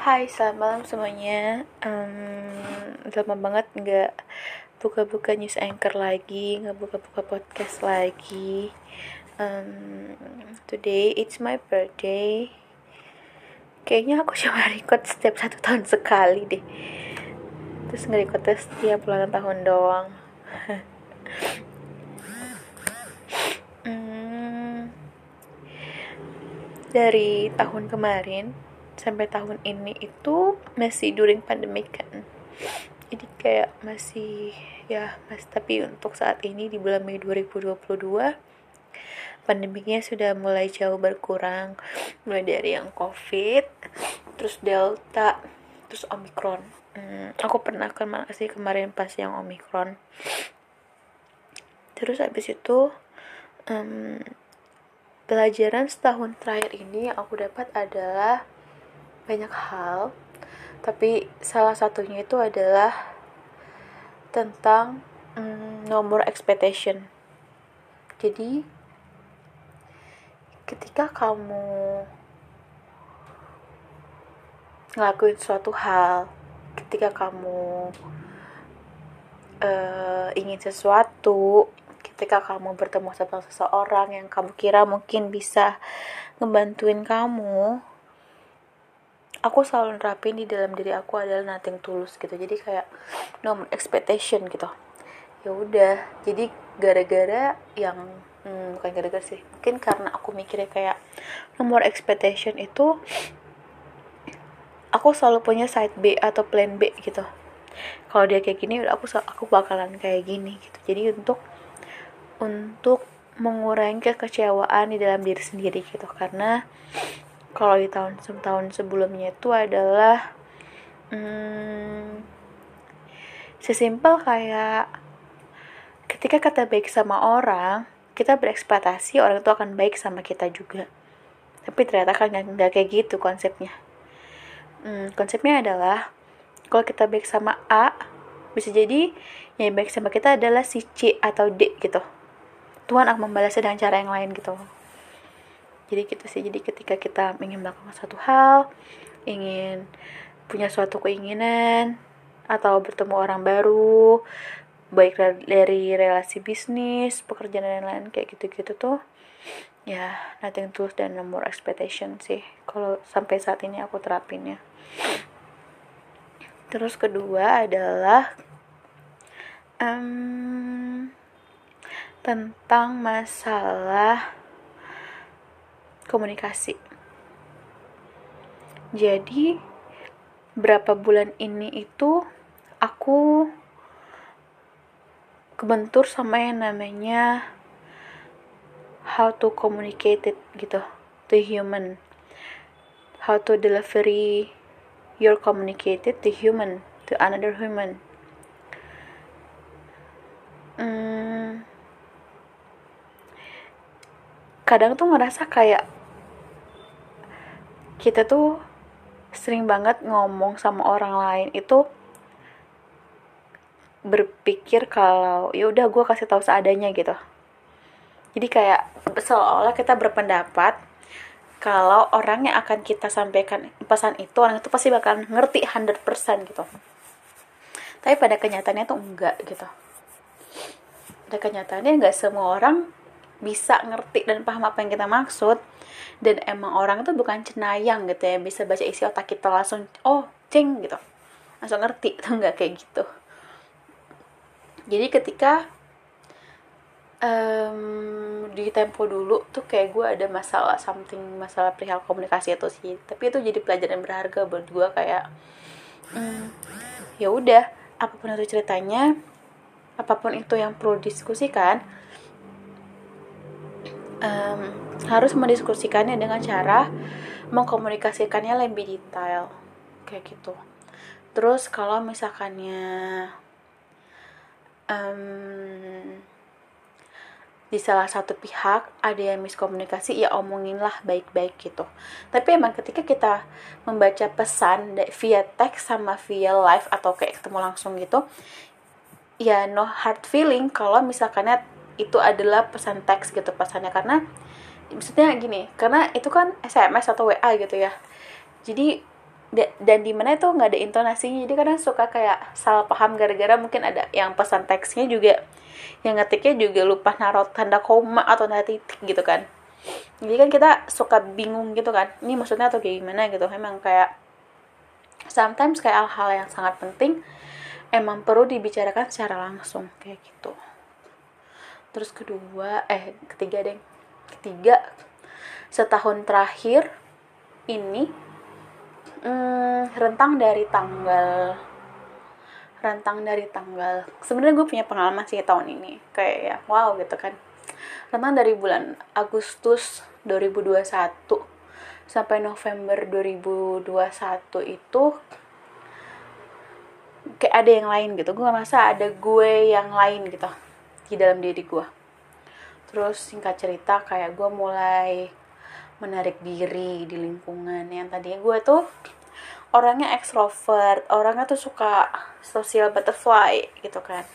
Hai, selamat malam semuanya. Um, lama banget nggak buka-buka news anchor lagi, nggak buka-buka podcast lagi. Um, today it's my birthday. Kayaknya aku cuma record setiap satu tahun sekali deh. Terus nge-recordnya setiap ulang tahun doang. Hmm, dari tahun kemarin sampai tahun ini itu masih during pandemic kan. Jadi kayak masih ya mas tapi untuk saat ini di bulan Mei 2022 pandemiknya sudah mulai jauh berkurang. Mulai dari yang covid terus delta terus omikron hmm, aku pernah malah sih kemarin pas yang omikron terus habis itu um, pelajaran setahun terakhir ini yang aku dapat adalah banyak hal tapi salah satunya itu adalah tentang mm, nomor expectation. Jadi ketika kamu ngelakuin suatu hal ketika kamu uh, ingin sesuatu ketika kamu bertemu sama seseorang yang kamu kira mungkin bisa ngebantuin kamu aku selalu nerapin di dalam diri aku adalah nothing tulus gitu. Jadi kayak no expectation gitu. Ya udah jadi gara-gara yang hmm, bukan gara-gara sih mungkin karena aku mikirnya kayak nomor expectation itu aku selalu punya side B atau plan B gitu. Kalau dia kayak gini aku aku bakalan kayak gini gitu. Jadi untuk untuk mengurangi kekecewaan di dalam diri sendiri gitu. Karena kalau di tahun tahun sebelumnya itu adalah hmm, sesimpel kayak ketika kita baik sama orang kita berekspektasi orang itu akan baik sama kita juga. Tapi ternyata kan nggak kayak gitu konsepnya. Hmm, konsepnya adalah kalau kita baik sama A bisa jadi yang baik sama kita adalah si C atau D gitu. Tuhan akan membalasnya dengan cara yang lain gitu jadi gitu sih. Jadi ketika kita ingin melakukan satu hal ingin punya suatu keinginan atau bertemu orang baru baik dari relasi bisnis pekerjaan dan lain-lain kayak gitu-gitu tuh ya nothing tulus dan no more expectation sih. Kalau sampai saat ini aku terapin ya terus kedua adalah um, tentang masalah komunikasi. Jadi berapa bulan ini itu aku kebentur sama yang namanya how to communicate it gitu to human how to delivery your communicated to human to another human hmm, kadang tuh ngerasa kayak kita tuh sering banget ngomong sama orang lain itu berpikir kalau ya udah gue kasih tahu seadanya gitu. Jadi kayak seolah-olah kita berpendapat kalau orang yang akan kita sampaikan pesan itu orang itu pasti bakal ngerti 100% gitu. Tapi pada kenyataannya tuh enggak gitu. Pada kenyataannya enggak semua orang bisa ngerti dan paham apa yang kita maksud. Dan emang orang itu bukan cenayang gitu ya bisa baca isi otak kita langsung oh ceng gitu. Langsung ngerti tuh nggak kayak gitu. Jadi ketika um, di tempo dulu tuh kayak gue ada masalah something masalah perihal komunikasi itu sih tapi itu jadi pelajaran berharga buat gue kayak um, ya udah apa pun itu ceritanya apa pun itu yang perlu diskusikan um, harus mendiskusikannya dengan cara mengkomunikasikannya lebih detail. Kayak gitu. Terus kalau misalkannya um, di salah satu pihak ada yang miskomunikasi ya omonginlah baik-baik gitu. Tapi emang ketika kita membaca pesan via teks sama via live atau kayak ketemu langsung gitu ya no hard feeling kalau misalkannya itu adalah pesan teks gitu pesannya. Karena maksudnya gini karena itu kan SMS atau WA gitu ya. Jadi dan di mana itu nggak ada intonasinya. Jadi kadang suka kayak salah paham gara-gara mungkin ada yang pesan teksnya juga yang ngetiknya juga lupa naruh tanda koma atau tanda titik gitu kan. Jadi kan kita suka bingung gitu kan. Ini maksudnya atau kayak gimana gitu. Emang kayak sometimes kayak hal-hal yang sangat penting emang perlu dibicarakan secara langsung kayak gitu terus kedua eh ketiga deh. Ketiga setahun terakhir ini hmm, rentang dari tanggal rentang dari tanggal sebenarnya gue punya pengalaman sih tahun ini kayak ya wow gitu kan. Rentang dari bulan Agustus 2021 sampai November 2021 itu kayak ada yang lain gitu. Gue ngerasa ada gue yang lain gitu di dalam diri gue terus singkat cerita kayak gue mulai menarik diri di lingkungan. Yang tadinya gue tuh orangnya ekstrovert orangnya tuh suka social butterfly gitu kan.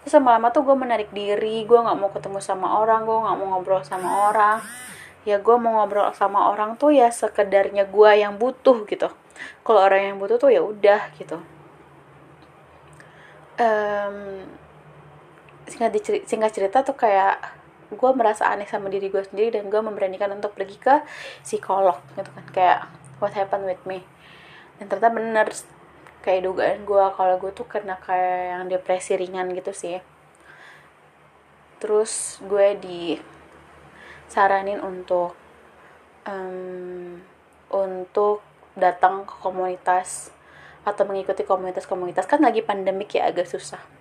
Terus lama-lama tuh gue menarik diri gue nggak mau ketemu sama orang gue nggak mau ngobrol sama orang. Ya gue mau ngobrol sama orang tuh ya sekedarnya gue yang butuh gitu. Kalau orang yang butuh tuh ya udah gitu. Um, singkat, singkat cerita tuh kayak gue merasa aneh sama diri gue sendiri dan gue memberanikan untuk pergi ke psikolog gitu kan kayak what happened with me? Dan ternyata bener kayak dugaan gue kalau gue tuh kena kayak yang depresi ringan gitu sih. Terus gue disaranin untuk um, untuk datang ke komunitas atau mengikuti komunitas-komunitas. Kan lagi pandemik ya agak susah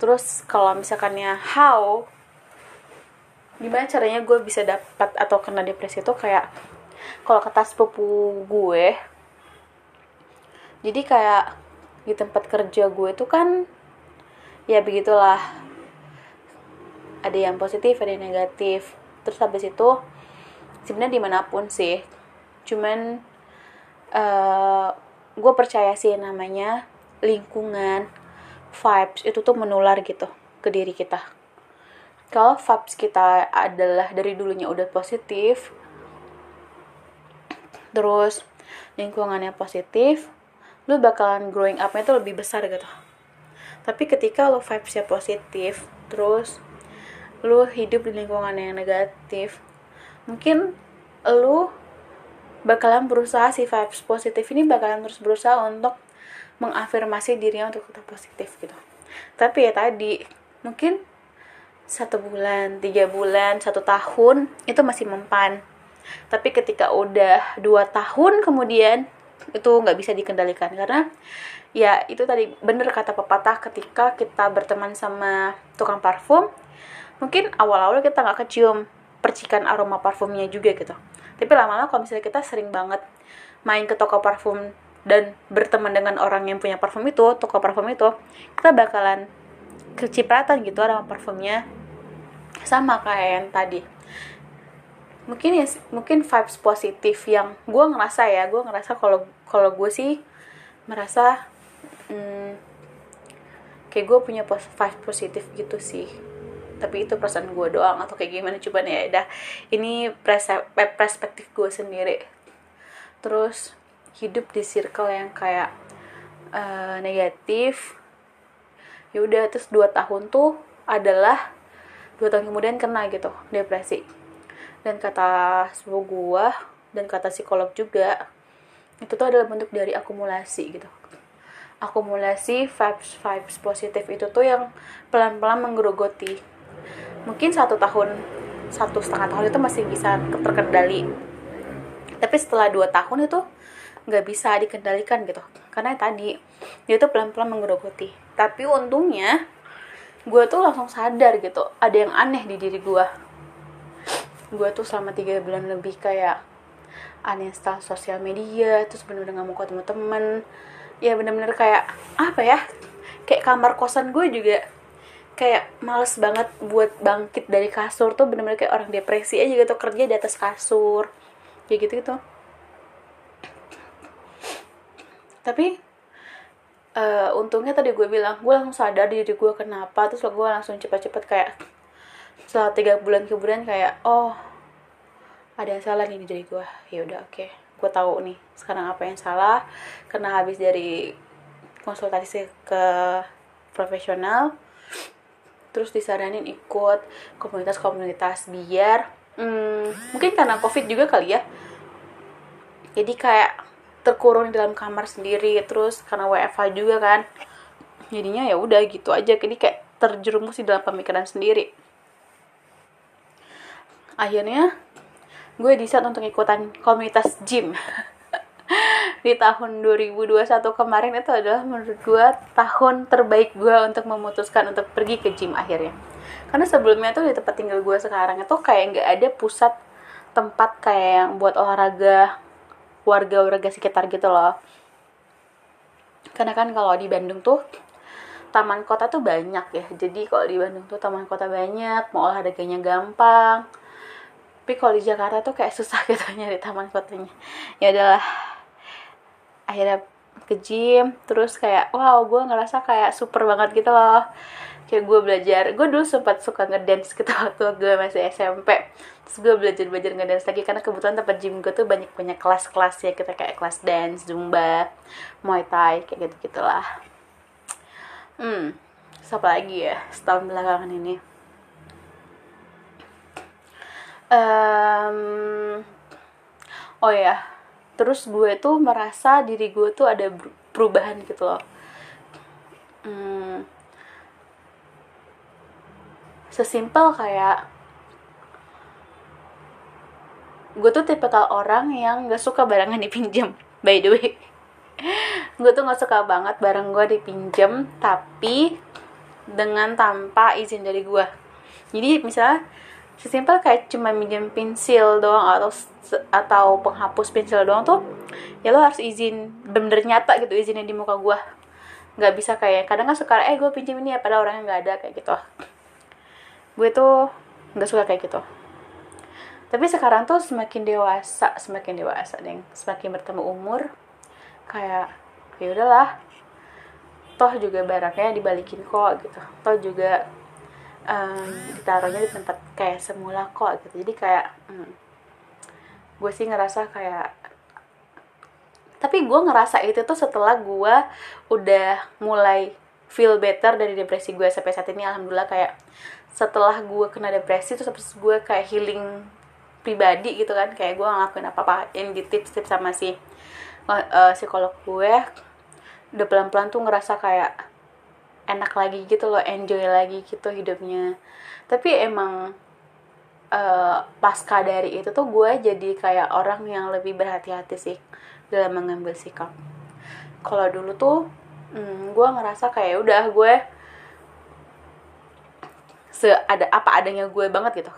terus kalau misalkannya how gimana caranya gue bisa dapat atau kena depresi itu kayak kalau kata sepupu gue jadi kayak di tempat kerja gue itu kan ya begitulah. Ada yang positif ada yang negatif. Terus habis itu sebenarnya di mana pun sih cuman uh, gue percaya sih namanya lingkungan vibes itu tuh menular gitu ke diri kita. Kalau vibes kita adalah dari dulunya udah positif terus lingkungannya positif lu bakalan growing upnya tuh lebih besar gitu. Tapi ketika lo vibesnya positif terus lu hidup di lingkungan yang negatif mungkin lu bakalan berusaha si vibes positif ini bakalan terus berusaha untuk mengafirmasi dirinya untuk tetap positif gitu. Tapi ya tadi mungkin satu bulan tiga bulan satu tahun itu masih mempan. Tapi ketika udah dua tahun kemudian itu nggak bisa dikendalikan. Karena ya itu tadi bener kata pepatah ketika kita berteman sama tukang parfum mungkin awal-awal kita nggak kecium percikan aroma parfumnya juga gitu. Tapi lama-lama kalau misalnya kita sering banget main ke toko parfum dan berteman dengan orang yang punya parfum itu toko parfum itu kita bakalan kecipratan gitu aroma parfumnya. Sama kayak yang tadi. Mungkin ya mungkin vibes positif yang gue ngerasa ya gue ngerasa kalau kalau gue sih merasa hmm, kayak gue punya vibes positif gitu sih. Tapi itu perasaan gue doang atau kayak gimana coba nih ya dah ini eh, perspektif gue sendiri. Terus hidup di circle yang kayak uh, negatif. Ya udah terus dua tahun tuh adalah dua tahun kemudian kena gitu depresi. Dan kata sepupu gua dan kata psikolog juga itu tuh adalah bentuk dari akumulasi gitu. Akumulasi vibes vibes positif itu tuh yang pelan-pelan menggerogoti. Mungkin satu tahun satu setengah tahun itu masih bisa terkendali tapi setelah dua tahun itu nggak bisa dikendalikan gitu. Karena tadi dia tuh pelan-pelan menggerogoti. Tapi untungnya gue tuh langsung sadar gitu ada yang aneh di diri gue gue tuh selama tiga bulan lebih kayak uninstall sosial media terus bener-bener gak mau ketemu temen. Ya bener-bener kayak apa ya kayak kamar kosan gue juga kayak males banget buat bangkit dari kasur. Tuh bener-bener kayak orang depresi aja gitu kerja di atas kasur kayak gitu gitu tapi uh, untungnya tadi gue bilang gue langsung sadar diri gue kenapa terus gue langsung cepet-cepet kayak setelah tiga bulan kemudian kayak oh ada yang salah nih di diri gue. Ya udah oke. Okay. gue tahu nih sekarang apa yang salah. Karena habis dari konsultasi ke profesional terus disaranin ikut komunitas-komunitas biar hmm, mungkin karena covid juga kali ya. Jadi kayak terkurung di dalam kamar sendiri terus karena WFH juga kan. Jadinya ya udah gitu aja. Jadi kayak terjerumus di dalam pemikiran sendiri. Akhirnya gue decide untuk ikutan komunitas gym di tahun 2021 kemarin itu adalah menurut gue tahun terbaik gue untuk memutuskan untuk pergi ke gym akhirnya. Karena sebelumnya tuh di tempat tinggal gue sekarang itu kayak nggak ada pusat tempat kayak yang buat olahraga warga-warga sekitar gitu loh. Karena kan kalau di Bandung tuh taman kota tuh banyak ya. Jadi kalau di Bandung tuh taman kota banyak mau olahraganya gampang. Tapi kalau di Jakarta tuh kayak susah gitu nyari taman kotanya. Ya adalah akhirnya ke gym terus kayak wow gue ngerasa kayak super banget gitu loh. Kayak gue belajar gue dulu sempat suka ngedance gitu waktu gue masih SMP terus gue belajar belajar ngedance lagi karena kebetulan tempat gym gue tuh banyak banyak kelas-kelas ya kita kayak kelas dance zumba muay thai kayak gitu gitulah hmm siapa lagi ya setahun belakangan ini? Um, oh ya terus gue tuh merasa diri gue tuh ada perubahan gitu loh. Hmm, sesimpel kayak gue tuh tipikal orang yang gak suka barangan dipinjam by the way. Gue tuh gak suka banget barang gue dipinjam tapi dengan tanpa izin dari gue. Jadi misalnya sesimpel kayak cuma minjem pensil doang atau atau penghapus pensil doang tuh ya lo harus izin bener-bener nyata gitu izinnya di muka gue nggak bisa kayak kadang kan suka eh gue pinjam ini ya padahal orangnya nggak ada kayak gitu. Gue tuh nggak suka kayak gitu. Tapi sekarang tuh semakin dewasa semakin dewasa deh semakin bertemu umur kayak ya udahlah toh juga barangnya dibalikin kok gitu. Toh juga um, ditaruhnya di tempat kayak semula kok gitu. Jadi kayak hmm, gue sih ngerasa kayak tapi gue ngerasa itu tuh setelah gue udah mulai feel better dari depresi gue sampai saat ini alhamdulillah kayak setelah gue kena depresi tuh sampai gue kayak healing pribadi gitu kan kayak gue ngelakuin apa apa yang di tips tips sama si uh, psikolog gue udah pelan pelan tuh ngerasa kayak enak lagi gitu loh enjoy lagi gitu hidupnya. Tapi emang uh, pasca dari itu tuh gue jadi kayak orang yang lebih berhati-hati sih dalam mengambil sikap. Kalau dulu tuh hmm, gue ngerasa kayak udah gue seada apa adanya gue banget gitu.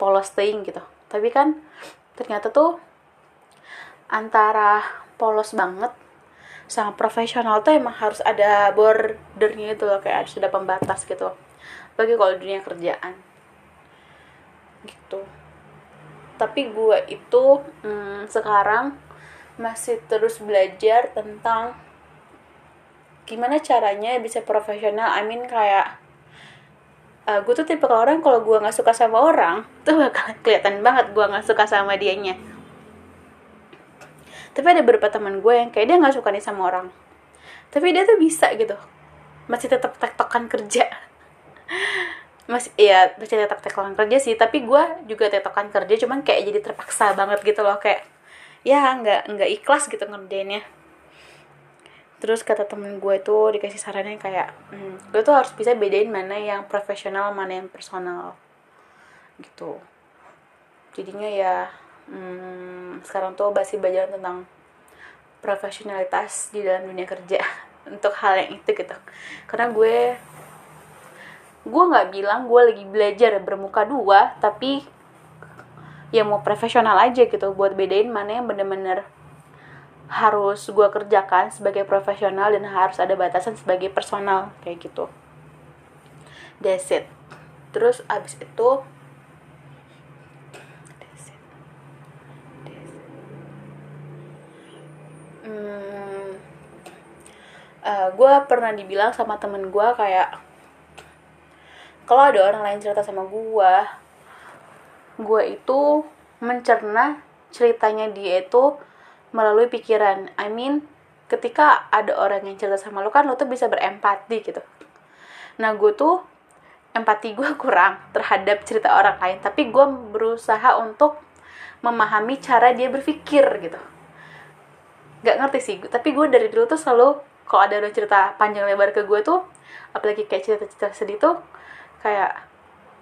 Polos staying gitu. Tapi kan ternyata tuh antara polos banget sangat profesional tuh emang harus ada bordernya itu loh kayak ada pembatas gitu. Bagi kalau dunia kerjaan. Gitu. Tapi gue itu hmm, sekarang masih terus belajar tentang gimana caranya bisa profesional. I mean kayak uh, gue tuh tipe orang kalau gue nggak suka sama orang tuh bakal kelihatan banget gue nggak suka sama dianya tapi ada beberapa teman gue yang kayak dia nggak suka nih sama orang. Tapi dia tuh bisa gitu. Masih tetap tektokan kerja. Masih ya masih tetap tektokan kerja sih. Tapi gue juga tektokan kerja cuman kayak jadi terpaksa banget gitu loh. Kayak ya nggak nggak ikhlas gitu ngerjainnya. Terus kata temen gue tuh dikasih sarannya kayak hmm, gue tuh harus bisa bedain mana yang profesional mana yang personal. Gitu. Jadinya ya hmm, sekarang tuh masih belajar tentang profesionalitas di dalam dunia kerja untuk hal yang itu gitu. Karena gue gue nggak bilang gue lagi belajar bermuka dua tapi ya mau profesional aja gitu buat bedain mana yang bener-bener harus gue kerjakan sebagai profesional dan harus ada batasan sebagai personal kayak gitu. That's it. Terus abis itu hmm, uh, eh, gue pernah dibilang sama temen gue kayak kalau ada orang lain cerita sama gue gue itu mencerna ceritanya dia itu melalui pikiran. I mean ketika ada orang yang cerita sama lo kan lo tuh bisa berempati gitu. Nah gue tuh empati gue kurang terhadap cerita orang lain tapi gue berusaha untuk memahami cara dia berpikir gitu Gak ngerti sih. Tapi gue dari dulu tuh selalu kalau ada orang cerita panjang lebar ke gue tuh apalagi kayak cerita-cerita sedih tuh kayak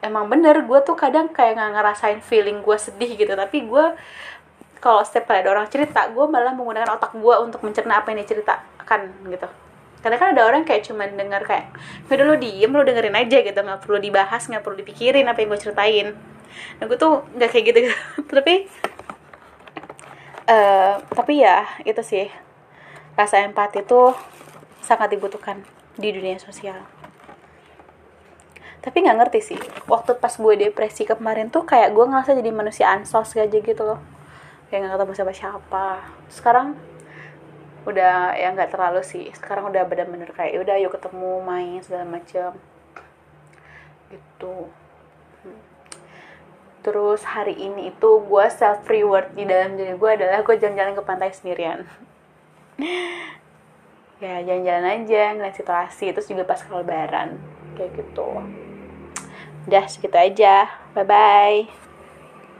emang bener gue tuh kadang kayak nggak ngerasain feeling gue sedih gitu. Tapi gue kalau setiap kali ada orang cerita gue malah menggunakan otak gue untuk mencerna apa yang diceritakan gitu. Karena kan ada orang kayak cuman denger kayak udah lo diem lo dengerin aja gitu. Nggak perlu dibahas nggak perlu dipikirin apa yang gue ceritain. Nah gue tuh nggak kayak gitu, gitu. tapi uh, tapi ya itu sih. Rasa empati itu sangat dibutuhkan di dunia sosial. Tapi nggak ngerti sih waktu pas gue depresi kemarin tuh kayak gue ngerasa jadi manusia ansos aja gitu loh. Kayak nggak ketemu siapa siapa. Sekarang udah ya nggak terlalu sih. Sekarang udah bener-bener kayak ya udah yuk ketemu main segala macem. Gitu terus hari ini itu gue self reward di dalam diri gue adalah gue jalan-jalan ke pantai sendirian. Ya jalan-jalan aja ngeliat situasi terus juga pas lebaran. Kayak gitu. Udah segitu aja. Bye bye